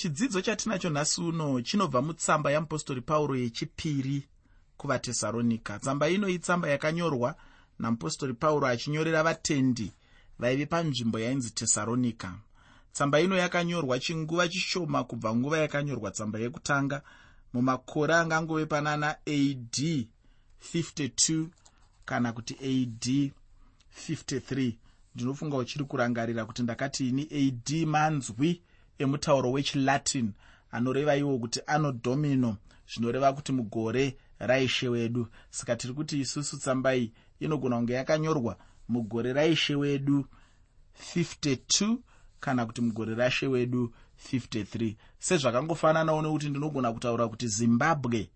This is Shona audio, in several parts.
chidzidzo chatinacho nhasi uno chinobva mutsamba yamupostori pauro yechipiri kuvatesaronika tsamba ino itsamba yakanyorwa namupostori pauro achinyorera vatendi vaive panzvimbo yainzi tesaronika tsamba ino yakanyorwa chinguva chishoma kubva nguva yakanyorwa tsamba yekutanga. Mumakore angangove panana ad 52 kana kuti ad 53 ndinofunga uchiri kurangarira kuti ndakati ini ad manzwi emutauro wechilatin anoreva iwo kuti ano domino zvinoreva kuti mugore raishe wedu. Saka tiri kuti isusu tsamba iyi inogona kunge yakanyorwa mugore raishe wedu 52 kana kuti mugore rashe wedu 53 sezvakangofananawo nekuti ndinogona kutaura kuti zimbabwe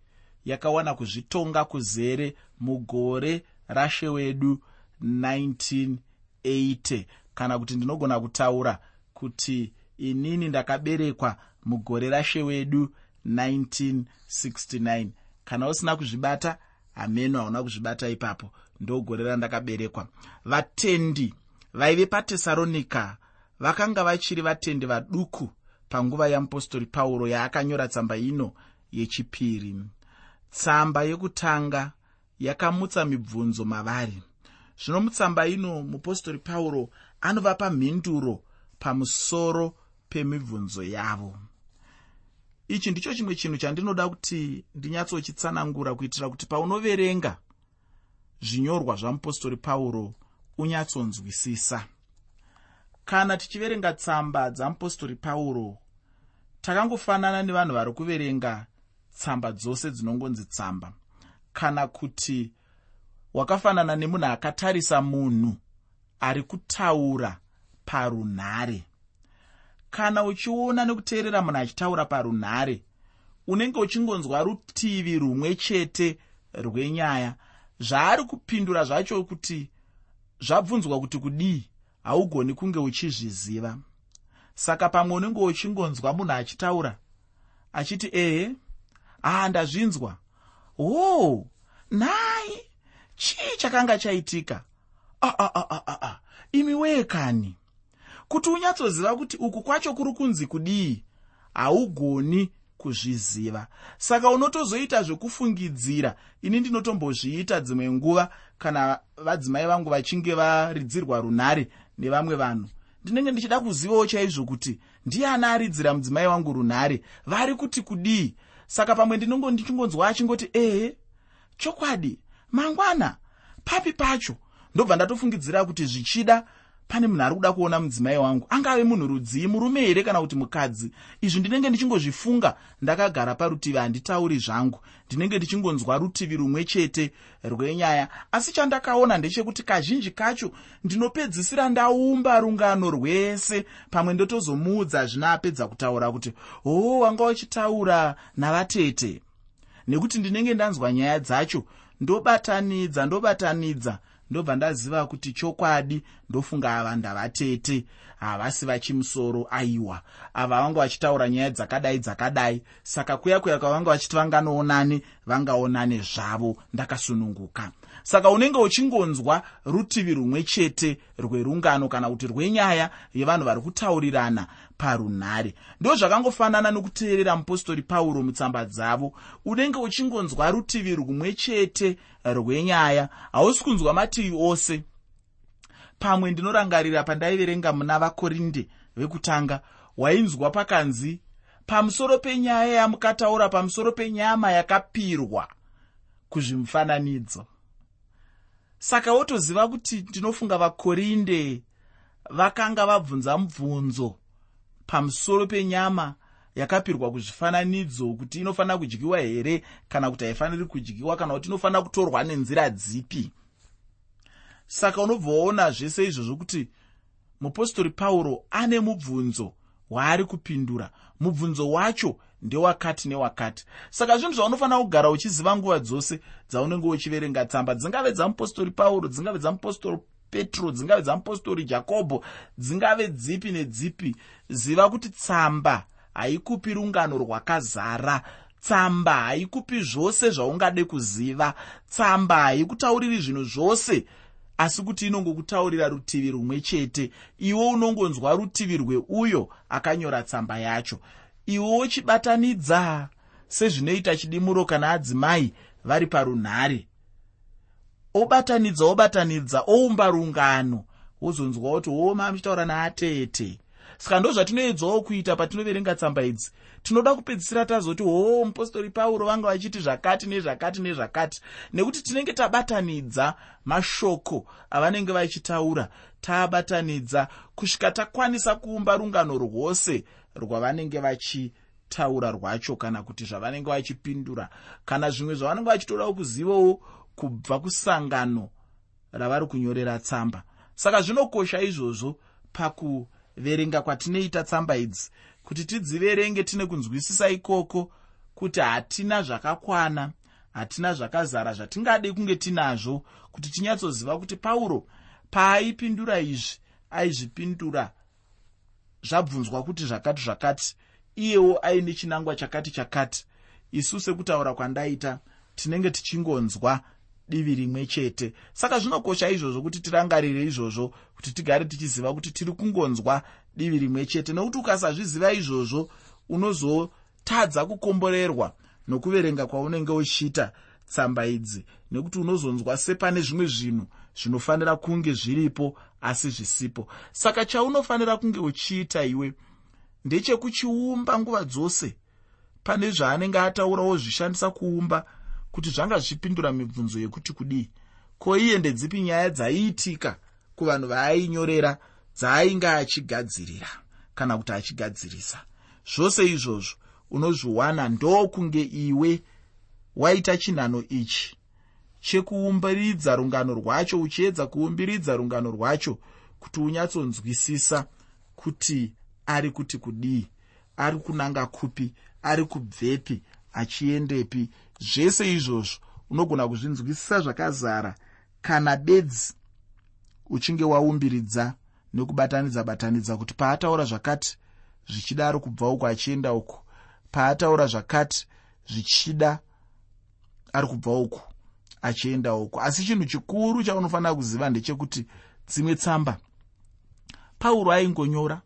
yakawana kuzvitonga kuzere mugore rashe wedu 1980 kana kuti ndinogona kutaura kuti inini ndakaberekwa mugore rashe wedu 1969 kana usina kuzvibata hameno hauna kuzvibata ipapo. Ndogore randakaberekwa. Vatendi vaive patesaronika vakanga vachiri vatendi vaduku panguva yamupostori pauro yaakanyora tsamba ino yechipiri. Tsamba yekutanga yakamutsa mibvunzo mavari. Zvino mutsamba ino mupostori pauro anovapa mhinduro pamusoro pemibvunzo yavo. Ichi ndicho chimwe chinhu chandinoda kuti ndinyatsochitsanangura kuitira kuti paunoverenga zvinyorwa zvamupostori pauro unyatsonzwisisa. Kana tichiverenga tsamba dzamupostori pauro takangofanana nevanhu vari kuverenga tsamba dzose dzinongonzi tsamba. Kana kuti wakafanana nemunhu akatarisa munhu ari kutaura parunhare kana uchiona nekuteerera munhu achitaura parunhare unenge uchingonzwa rutivi rumwe chete rwenyaya zvaari kupindura zvacho kuti zvabvunzwa kuti kudii haugoni kunge uchizviziva. Saka pamwe unenge uchingonzwa munhu achitaura achiti ehe haa ndazvinzwa. Hoo nhai chii chakanga chaitika? Aaaa imi wee kani kuti unyatsoziva kuti uku kwacho kuri kunzi kudii? Haugoni kuzviziva. Saka unotozoita zvekufungidzira ini ndinotombozviita dzimwe nguva kana vadzimai vangu vachinge varidzirwa runhare nevamwe vanhu. Ndinenge ndichida kuzivawo chaizvo kuti ndiani aridzira mudzimai wangu runhare? Vari kuti kudii? Saka pamwe ndinongo ndichingonzwa achingoti ehe chokwadi mangwana papi pacho. Ndobva ndatofungidzira kuti zvichida pane munhu ari kuda kuona mudzimai wangu angave munhu rudzii murume here kana kuti mukadzi? Izvi ndinenge ndichingozvifunga ndakagara parutivi handitauri zvangu. Ndinenge ndichingonzwa rutivi rumwe chete rwenyaya. Asi chandakaona ndechekuti kazhinji kacho ndinopedzisira ndaumba rungano rwese pamwe ndotozomuudza zvino apedza kutaura kuti hoo wanga uchitaura navatete. Nekuti ndinenge ndanzwa nyaya dzacho ndobatanidza ndobatanidza ndobva ndaziva kuti chokwadi ndofunga ava ndavatete havasi vachimusoro aiwa. Ava vanga vachitaura nyaya dzakadai dzakadai. Saka kuya kuya kwavanga vachiti vanganoonane vangaonane zvavo. Ndakasununguka saka unenge uchingonzwa rutivi rumwe chete rwerungano kana kuti rwenyaya yevanhu vari kutaurirana parunhare. Ndo zvakangofanana nokuteerera mupostori pauro mutsamba dzavo. Unenge uchingonzwa rutivi rumwe chete rwenyaya hausi kunzwa mativi ose. Pamwe ndinorangarira pandaiverenga muna vakorinde vekutanga wainzwa pakanzi pamusoro penyaya yamukataura pamusoro penyama yakapirwa kuzvimufananidzo saka wotoziva kuti ndinofunga vakorinde vakanga vabvunza mubvunzo pamusoro penyama yakapirwa kuzvifananidzo kuti inofanira kudyiwa here kana kuti haifaniri kudyiwa kana kuti inofanira kutorwa nenzira dzipi. Saka unobva waona zvese izvozvo kuti mupostori pauro ane mubvunzo waari kupindura. Mubvunzo wacho ndewakati newakati. Saka zvinhu zvaunofanira kugara uchiziva nguva dzose dzaunenge uchiverenga tsamba dzingave dzamupostori pauro dzingave dzamupostori petro dzingave dzamupostori jakobho dzingave dzipi nedzipi. Ziva kuti tsamba haikupi rungano rwakazara. Tsamba haikupi zvose zvaungade kuziva. Tsamba haikutauriri zvinhu zvose asi kuti inongokutaurira rutivi rumwe chete iwe unongonzwa rutivi rweuyo akanyora tsamba yacho. Iwewo chibatanidza sezvinoita chidimuro kana adzimai vari parunhare. Obatanidza obatanidza oumba rungano wozonzwa kuti woma muchitaura naatete saka ndo zvatinoedzawo kuita patinoverenga tsamba idzi. Tinoda kupedzisira tazoti hoo mupostori pauro vanga vachiti zvakati nezvakati nezvakati. Nekuti tinenge tabatanidza mashoko avanenge vachitaura taabatanidza kusvika takwanisa kuumba rungano rwose rwavanenge vachitaura rwacho kana kuti zvavanenge vachipindura kana zvimwe zvavanenge vachitodawo kuzivawo kubva kusangano ravari kunyorera tsamba. Saka zvinokosha izvozvo pakuverenga kwatinoita tsamba idzi kuti tidziverenge tine kunzwisisa ikoko kuti hatina zvakakwana hatina zvakazara zvatingade kunge tinazvo kuti tinyatsoziva kuti pauro paaipindura izvi aizvipindura zvabvunzwa kuti zvakati zvakati iyewo aine chinangwa chakati chakati. Isu sekutaura kwandaita tinenge tichingonzwa divi rimwe chete. Saka zvinokosha izvozvo kuti tirangarire izvozvo kuti tigare tichiziva kuti tiri kungonzwa divi rimwe chete. Nokuti ukasazviziva izvozvo unozotadza kukomborerwa nokuverenga kwaunenge uchiita tsamba idzi. Nekuti unozonzwa sepane zvimwe zvinhu zvinofanira kunge zviripo asi zvisipo. Saka chaunofanira kunge uchiita iwe ndechekuchiumba nguva dzose pane zvaanenge ataurawo zvishandisa kuumba kuti zvanga zvipindura mibvunzo yekuti kudii? Ko iye ndedzipi nyaya dzaiitika kuvanhu vaainyorera dzaainge achigadzirira kana kuti achigadzirisa? Zvose izvozvo unozviwana ndokunge iwe waita chinhano ichi. Chekuumbiridza rungano rwacho uchiedza kuumbiridza rungano rwacho kuti unyatsonzwisisa kuti ari kuti kudii? Ari kunanga kupi? Ari kubvepi achiendepi. Zvese izvozvo unogona kuzvinzwisisa zvakazara kana bedzi uchinge waumbiridza nekubatanidza batanidza kuti paataura zvakati zvichida ari kubva uku achienda uku paataura zvakati zvichida ari kubva uku achienda uku asi chinhu chikuru chaunofanira kuziva ndechekuti dzimwe tsamba pauro aingonyora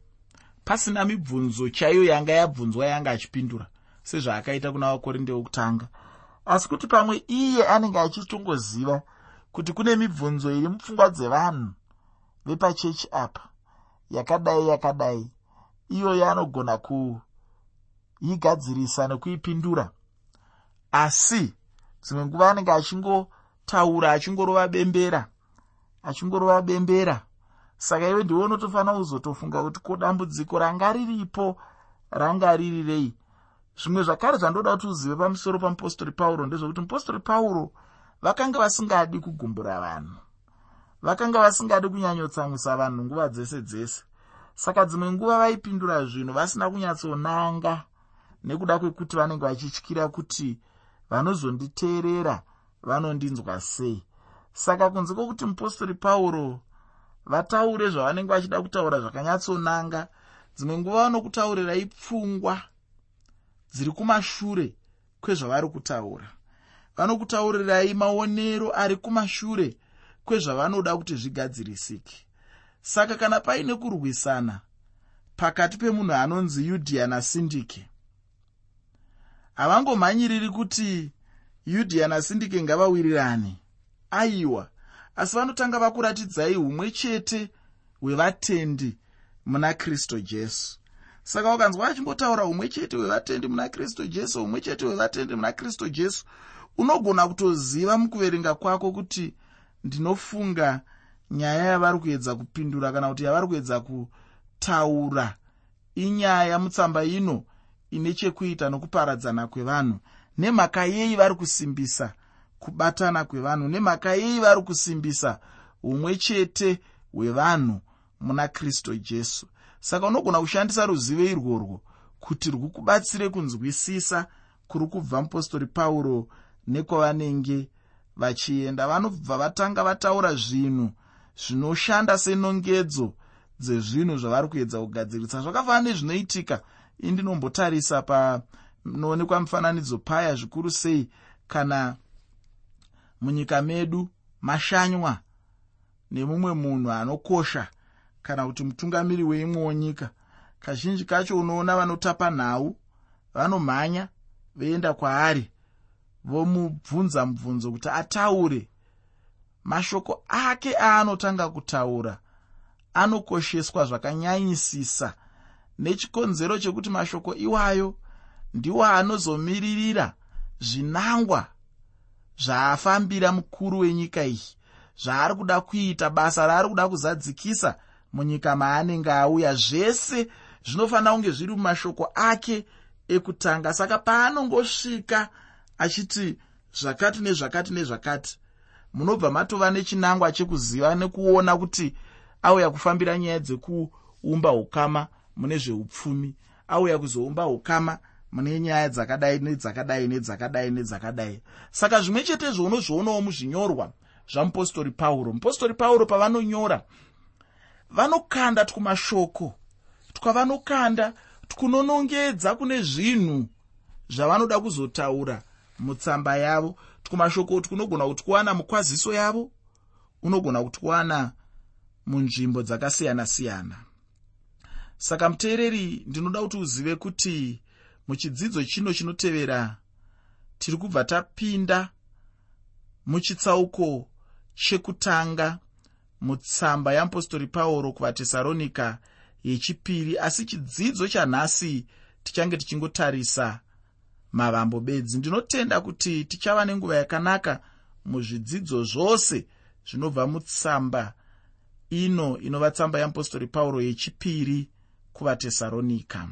pasina mibvunzo chaiyo yanga yabvunzwa yanga achipindura sezvaakaita kuna vakorinde wekutanga asi kuti pamwe iye anenge achitongoziva kuti kune mibvunzo iri mupfungwa dzevanhu vepachechi apa yakadai yakadai iyoyo anogona kuigadzirisa nekuipindura. Asi dzimwe nguva anenge achingotaura achingorova bembera achingorova bembera. Saka iwe ndiwe unotofanira kuzotofunga kuti ko dambudziko ranga riripo ranga riri rei zvimwe zvakare zvandoda kuti uzive pamusoro pamupostori pauro ndezvekuti mupostori pauro vakanga vasingadi kugumbura vanhu vakanga vasingadi kunyanyotsamwisa vanhu nguva dzese dzese. Saka dzimwe nguva vaipindura zvinhu vasina kunyatsonanga nekuda kwekuti vanenge vachityira kuti vanozonditeerera vanondinzwa sei. Saka kunze kwokuti mupostori pauro vataure zvavanenge vachida kutaura zvakanyatsonanga dzimwe nguva vanokutaurirai pfungwa dziri kumashure kwezvavari kutaura. Vanokutaurirai maonero ari kumashure kwezvavanoda kuti zvigadzirisike. Saka kana paine kurwisana pakati pemunhu anonzi yudhiya nasindike havangomhanyiriri kuti yudhiya nasindike ngavawirirane. Aiwa asi vanotanga vakuratidzai umwe chete hwevatendi muna kristu jesu saka ukanzwa achimbotaura umwe chete hwevatendi muna kristu jesu umwe chete hwevatendi muna kristu jesu unogona kutoziva mukuverenga kwako kuti ndinofunga nyaya yavari kuedza kupindura kana kuti yavari kuedza kutaura. Inyaya mutsamba ino ine chekuita nokuparadzana kwevanhu. Nemhaka yei vari kusimbisa kubatana kwevanhu? Nemhaka yei vari kusimbisa umwe chete hwevanhu muna kristu jesu saka unogona kushandisa ruzivo irworwo kuti rwukubatsire kunzwisisa kuri kubva mupostori pauro nekwavanenge vachienda. Vanobva vatanga vataura zvinhu zvinoshanda senongedzo dzezvinhu zvavari kuedza kugadzirisa zvakafanana nezvinoitika. Indinombotarisa panoonekwa mufananidzo paya zvikuru sei. Kana munyika medu mashanywa nemumwe munhu anokosha kana kuti mutungamiri weimwewo nyika. Kazhinji kacho unoona vanotapa nhau vanomhanya veienda kwaari vomubvunza mubvunzo kuti ataure. Mashoko ake aanotanga kutaura anokosheswa zvakanyanyisisa. Nechikonzero chekuti mashoko iwayo ndiwo anozomiririra zvinangwa zvaafambira mukuru wenyika iyi zvaari kuda kuita basa raari kuda kuzadzikisa munyika maanenge auya zvese zvinofanira kunge zviri mumashoko ake ekutanga. Saka paanongosvika achiti zvakati nezvakati nezvakati munobva matova nechinangwa chekuziva nekuona kuti auya kufambira nyaya dzekuumba ukama mune zveupfumi auya kuzoumba ukama mune nyaya dzakadai nedzakadai nedzakadai nedzakadai. Saka zvimwe chete zvounozvionawo muzvinyorwa zvamupostori pauro. Mupostori pauro pavanonyora vanokanda twumashoko twavanokanda twunonongedza kune zvinhu zvavanoda kuzotaura mutsamba yavo. Twumashoko twunogona kutwana mukwaziso yavo unogona kutwana munzvimbo dzakasiyana-siyana. Saka muteereri ndinoda kuti uzive kuti muchidzidzo chino chinotevera tiri kubva tapinda muchitsauko chekutanga mutsamba yeapostori pauro kuvatesaronika yechipiri asi chidzidzo chanhasi tichange tichingotarisa mavambo bedzi. Ndinotenda kuti tichava nenguva yakanaka muzvidzidzo zvose zvinobva mutsamba ino inova tsamba yeapostori pauro yechipiri kuvatesaronika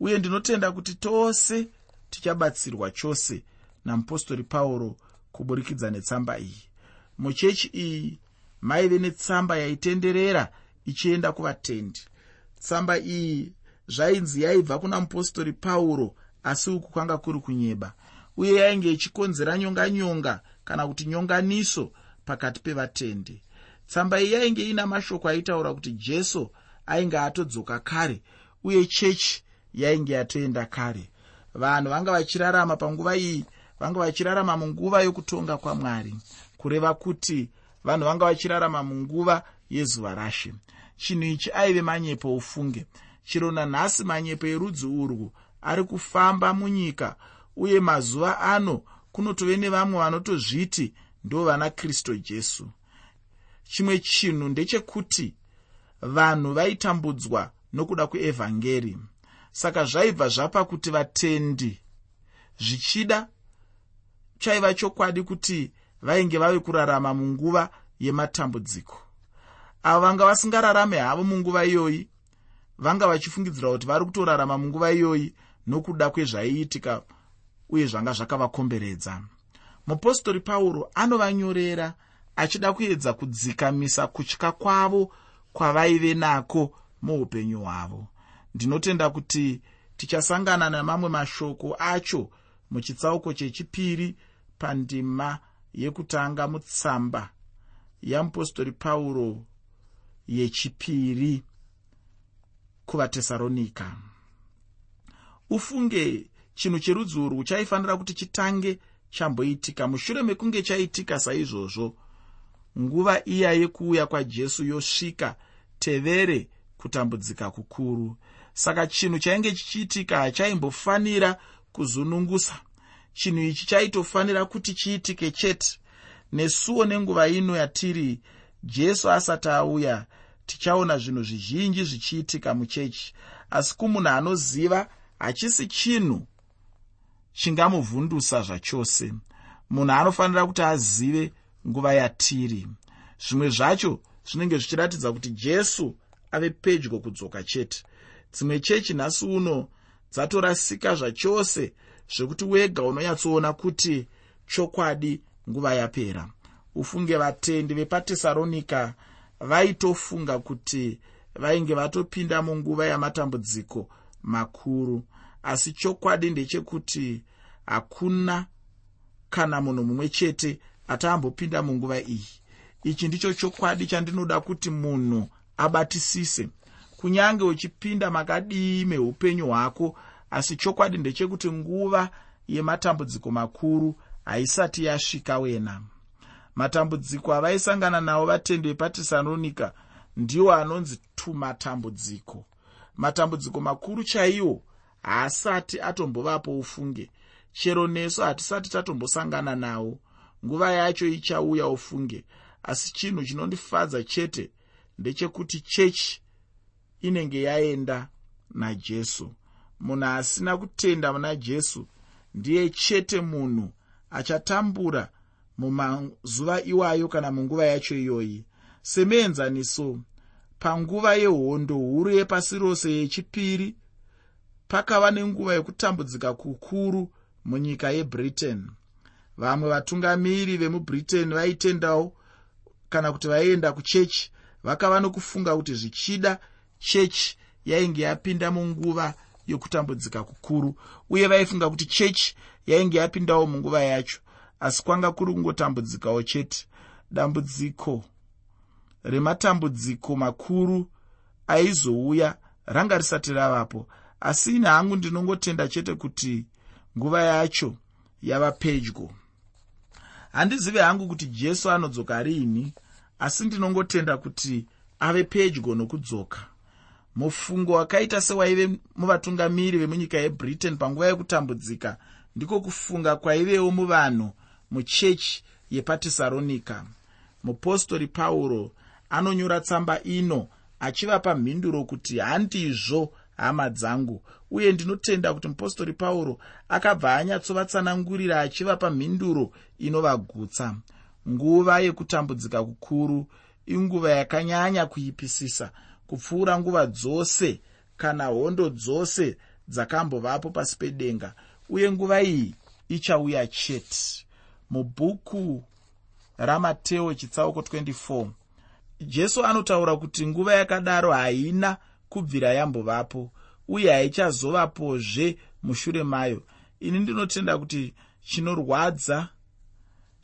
uye ndinotenda kuti tose tichabatsirwa chose namupostori pauro kuburikidza netsamba iyi. Muchechi iyi maive netsamba yaitenderera ichienda kuvatendi. Tsamba iyi zvainzi yaibva kuna mupostori pauro asi uku kwanga kuri kunyeba. Uye yainge ichikonzera nyonganyonga kana kuti nyonganiso pakati pevatendi. Tsamba iyi yainge ina mashoko aitaura kuti jesu ainge atodzoka kare uye chechi yainge yatoenda kare. Vanhu vanga vachirarama panguva iyi vanga vachirarama munguva yokutonga kwamwari kureva kuti vanhu vanga vachirarama munguva yezuva rashe. Chinhu ichi aive manyepo ufunge chiro nanhasi manyepo erudzi urwu ari kufamba munyika uye mazuva ano kunotove nevamwe vanotozviti ndo vana kristu jesu. Chimwe chinhu ndechekuti vanhu vaitambudzwa nokuda kweevhangeri. Saka zvaibva zvapa kuti vatendi. Zvichida chaiva chokwadi kuti vainge vave kurarama munguva yematambudziko. Avo vanga vasingararame havo munguva iyoyi vanga vachifungidzira kuti vari kutorarama munguva iyoyi nokuda kwezvaiitika uye zvanga zvakavakomberedza. Mupostori pauro anovanyorera achida kuedza kudzikamisa kutya kwavo kwavaive nako muupenyu hwavo. Ndinotenda kuti tichasangana namamwe mashoko acho muchitsauko chechipiri pandima yekutanga mutsamba yamupostori pauro yechipiri kuvatesaronika ufunge chinhu cherudzi urwu chaifanira kuti chitange chamboitika. Mushure mekunge chaitika saizvozvo nguva iya yekuuya kwajesu yosvika tevere kutambudzika kukuru. Saka chinhu chainge chichiitika hachaimbofanira kuzunungusa chinhu ichi chaitofanira kuti chiitike chete nesuwo nenguva ino yatiri jesu asati auya tichaona zvinhu zvizhinji zvichiitika muchechi. Asi kumunhu anoziva hachisi chinhu chingamuvhundusa zvachose. Munhu anofanira kuti azive nguva yatiri. Zvimwe zvacho zvinenge zvichiratidza kuti jesu ave pedyo kudzoka chete. Dzimwe chechi nhasi uno dzatorasika zvachose zvekuti wega unonyatsoona kuti chokwadi nguva yapera. Ufunge vatendi vepatesaronika vaitofunga kuti vainge vatopinda munguva yamatambudziko makuru. Asi chokwadi ndechekuti hakuna kana munhu mumwe chete ataambopinda munguva iyi. Ichi ndicho chokwadi chandinoda kuti munhu abatisise. Kunyange uchipinda makadii meupenyu hwako asi chokwadi ndechekuti nguva yematambudziko makuru haisati yasvika wena. Matambudziko avaisangana nawo vatendi vepatesaronika ndiwo anonzi tumatambudziko. Matambudziko makuru chaiwo haasati atombovapo ufunge. Chero nesu hatisati tatombosangana nawo nguva yacho ichauya ufunge. Asi chinhu chinondifadza chete ndechekuti chechi inenge yaenda najesu munhu asina kutenda muna jesu ndiye chete munhu achatambura mumazuva iwayo kana munguva yacho iyoyi. Semuenzaniso panguva yehondo huru yepasi rose yechipiri pakava nenguva yekutambudzika kukuru munyika yebritain. Vamwe vatungamiri vemubritain vaitendawo kana kuti vaienda kuchechi vakava nokufunga kuti zvichida chechi yainge yapinda munguva yokutambudzika kukuru uye vaifunga kuti chechi yainge yapindawo munguva yacho asi kwanga kuri kungotambudzikawo chete. Dambudziko rematambudziko makuru aizouya ranga risati ravapo asi ine hangu ndinongotenda chete kuti nguva yacho yava pedyo. Handizive hangu kuti jesu anodzoka riini asi ndinongotenda kuti ave pedyo nokudzoka mufungo wakaita sewaive muvatungamiri vemunyika yebritain panguva yekutambudzika ndiko kufunga kwaivewo muvanhu muchechi yepatesaronika mupostori pauro anonyora tsamba ino achivapa mhinduro kuti handizvo hama dzangu uye ndinotenda kuti mupostori pauro akabva anyatsovatsanangurira achivapa mhinduro inovagutsa. Nguva yekutambudzika kukuru inguva yakanyanya kuipisisa kupfuura nguva dzose kana hondo dzose dzakambovapo pasi pedenga. Uye nguva iyi ichauya chete. Mubhuku ramateo chitsauko 24 jesu anotaura kuti nguva yakadaro haina kubvira yambovapo uye haichazovapozve mushure mayo. Ini ndinotenda kuti chinorwadza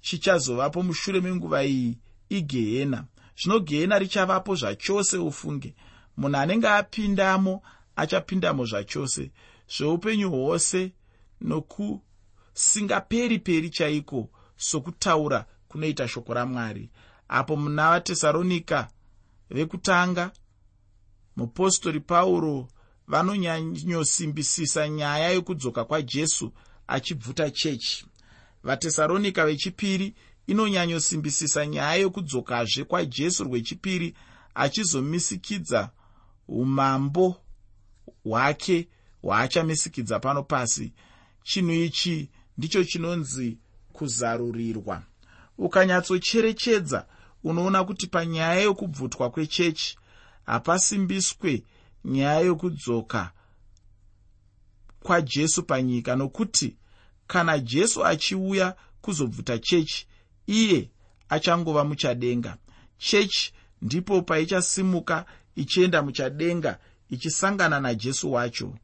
chichazovapo mushure menguva iyi igehena zvino gehena richavapo zvachose ufunge. Munhu anenge apindamo achapindamo zvachose. Zveupenyu hwose nokusingaperi peri chaiko sokutaura kunoita shoko ramwari. Apo muna vatesaronika vekutanga mupostori pauro vanonyanyosimbisisa nyaya yekudzoka kwajesu achibvuta chechi. Vatesaronika vechipiri inonyanyosimbisisa nyaya yokudzokazve kwajesu rwechipiri achizomisikidza umambo hwake hwaachamisikidza pano pasi. Chinhu ichi ndicho chinonzi kuzarurirwa. Ukanyatsocherechedza unoona kuti panyaya yokubvutwa kwechechi hapasimbiswe nyaya yokudzoka kwajesu panyika nokuti kana jesu achiuya kuzobvuta chechi iye achangova muchadenga. Chechi ndipo paichasimuka ichienda muchadenga ichisangana najesu wacho.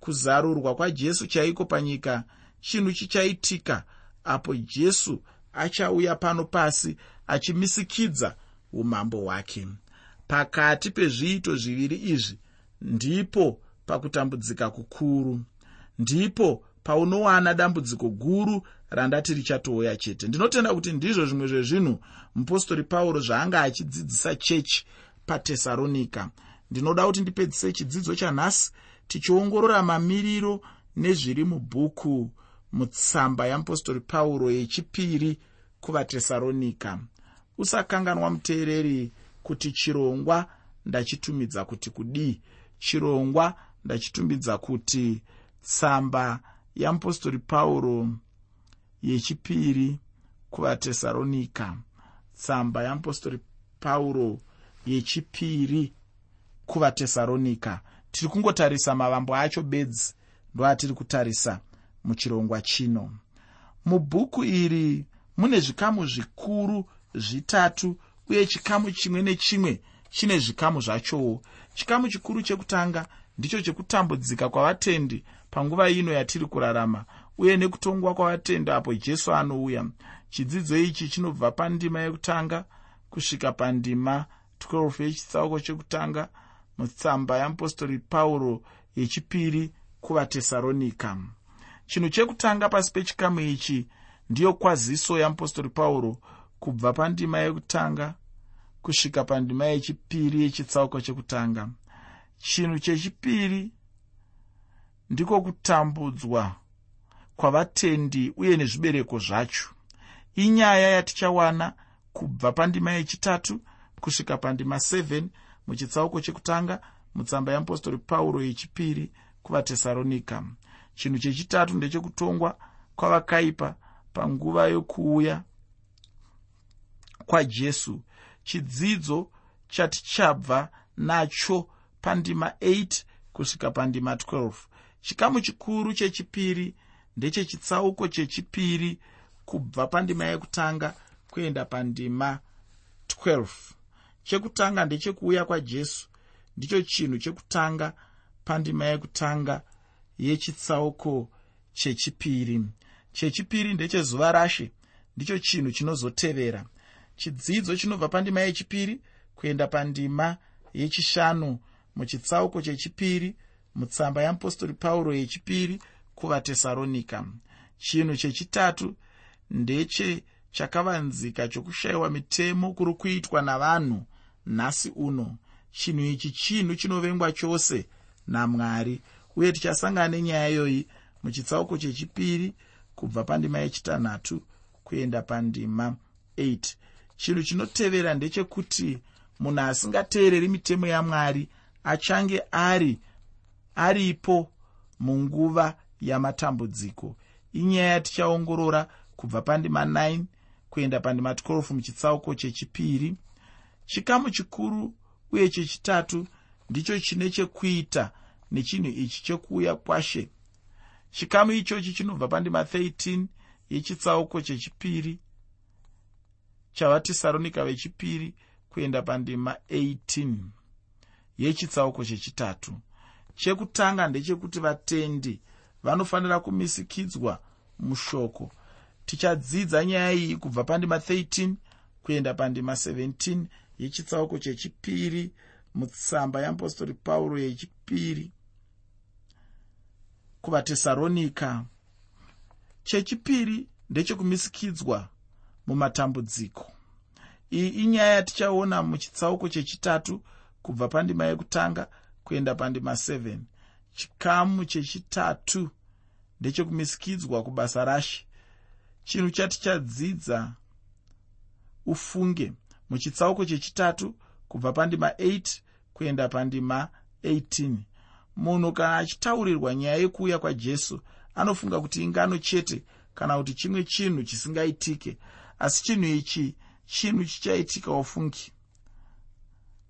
Kuzarurwa kwajesu chaiko panyika? Chinhu chichaitika apo jesu achauya pano pasi achimisikidza umambo hwake. Pakati pezviito zviviri izvi ndipo pakutambudzika kukuru ndipo paunowana dambudziko guru randati richatouya chete. Ndinotenda kuti ndizvo zvimwe zvezvinhu mupostori pauro zvaanga achidzidzisa chechi patesaronika ndinoda kuti ndipedzise chidzidzo chanhasi tichiongorora mamiriro nezviri mubhuku mutsamba yamupostori pauro yechipiri kuvatesaronika usakanganwa muteereri kuti chirongwa ndachitumidza kuti kudii. Chirongwa ndachitumidza kuti tsamba yamupostori pauro yechipiri kuvatesaronika tsamba yamupostori pauro yechipiri kuvatesaronika tiri kungotarisa mavambo acho bedzi ndoatiri kutarisa muchirongwa chino. Mubhuku iri mune zvikamu zvikuru zvitatu uye chikamu chimwe nechimwe chine zvikamu zvachowo. Chikamu chikuru chekutanga ndicho chekutambudzika kwavatendi panguva ino yatiri kurarama uye nekutongwa kwavatendi apo jesu anouya. Chidzidzo ichi chinobva pandima yekutanga kusvika pandima 12 yechitsauko chekutanga mutsamba yamupostori pauro yechipiri kuvatesaronika chinhu chekutanga pasi pechikamu ichi ndiyo kwaziso yamupostori pauro kubva pandima yekutanga kusvika pandima yechipiri yechitsauko chekutanga. Chinhu chechipiri ndiko kutambudzwa kwavatendi uye nezvibereko zvacho. Inyaya yatichawana kubva pandima yechitatu kusvika pandima 7 muchitsauko chekutanga mutsamba yeapostori pauro yechipiri kuvatesaronika chinhu chechitatu ndechekutongwa kwavakaipa panguva yokuuya kwajesu. Chidzidzo chatichabva nacho pandima 8 kusvika pandima 12 chikamu chikuru chechipiri ndechechitsauko chechipiri kubva pandima yekutanga kuenda pandima 12 chekutanga ndechekuuya kwajesu ndicho chinhu chekutanga pandima yekutanga yechitsauko chechipiri. Chechipiri ndechezuva rashe ndicho chinhu chinozotevera. Chidzidzo chinobva pandima yechipiri kuenda pandima yechishanu muchitsauko chechipiri mutsamba yeapostori pauro yechipiri kuvatesaronika chinhu chechitatu ndeche chakavanzika chokushayiwa mitemo kuri kuitwa navanhu nhasi uno. Chinhu ichi chinhu chinovengwa chose namwari uye tichasangana nenyaya iyoyi muchitsauko chechipiri kubva pandima yechitanhatu kuenda pandima 8 chinhu chinotevera ndechekuti munhu asingateereri mitemo yamwari achange ari aripo munguva yamatambudziko. Inyaya yatichaongorora kubva pandima 9 kuenda pandima 12 muchitsauko chechipiri. Chikamu chikuru uye chechitatu ndicho chine chekuita nechinhu ichi chekuuya kwashe. Chikamu ichochi chinobva pandima 13 yechitsauko chechipiri chavatesaronika vechipiri kuenda pandima 18 yechitsauko chechitatu chekutanga ndechekuti vatendi vanofanira kumisikidzwa mushoko. Tichadzidza nyaya iyi kubva pandima 13 kuenda pandima 17 yechitsauko chechipiri mutsamba yeapostori pauro yechipiri kuvatesaronika chechipiri ndechekumisikidzwa mumatambudziko. Iyi inyaya yatichaona muchitsauko chechitatu kubva pandima yekutanga kuenda pandima 7 chikamu chechitatu ndechekumisikidzwa kubasa rashe chinhu chatichadzidza ufunge muchitsauko chechitatu kubva pandima 8 kuenda pandima 18 munhu kana achitaurirwa nyaya yekuuya kwajesu anofunga kuti ingano chete kana kuti chimwe chinhu chisingaitike. Asi chinhu ichi chinhu chichaitika ufungi.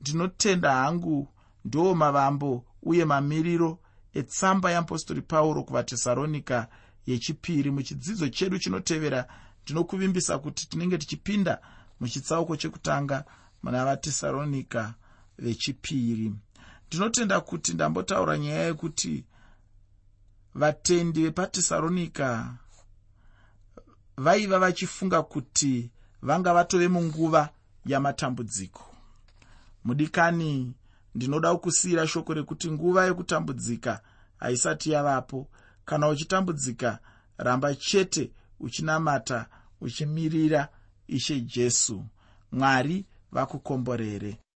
Ndinotenda hangu ndo mavambo uye mamiriro etsamba yeapostori pauro kuvatesaronika yechipiri. Muchidzidzo chedu chinotevera ndinokuvimbisa kuti tinenge tichipinda muchitsauko chekutanga muna vatesaronika vechipiri. Ndinotenda kuti ndambotaura nyaya yekuti vatendi vepatesaronika vaiva vachifunga kuti vanga vatove munguva yamatambudziko. Mudikani ndinoda kusiyira shoko rekuti nguva yekutambudzika haisati yavapo. Kana uchitambudzika ramba chete uchinamata uchimirira ishe jesu. Mwari vakukomborere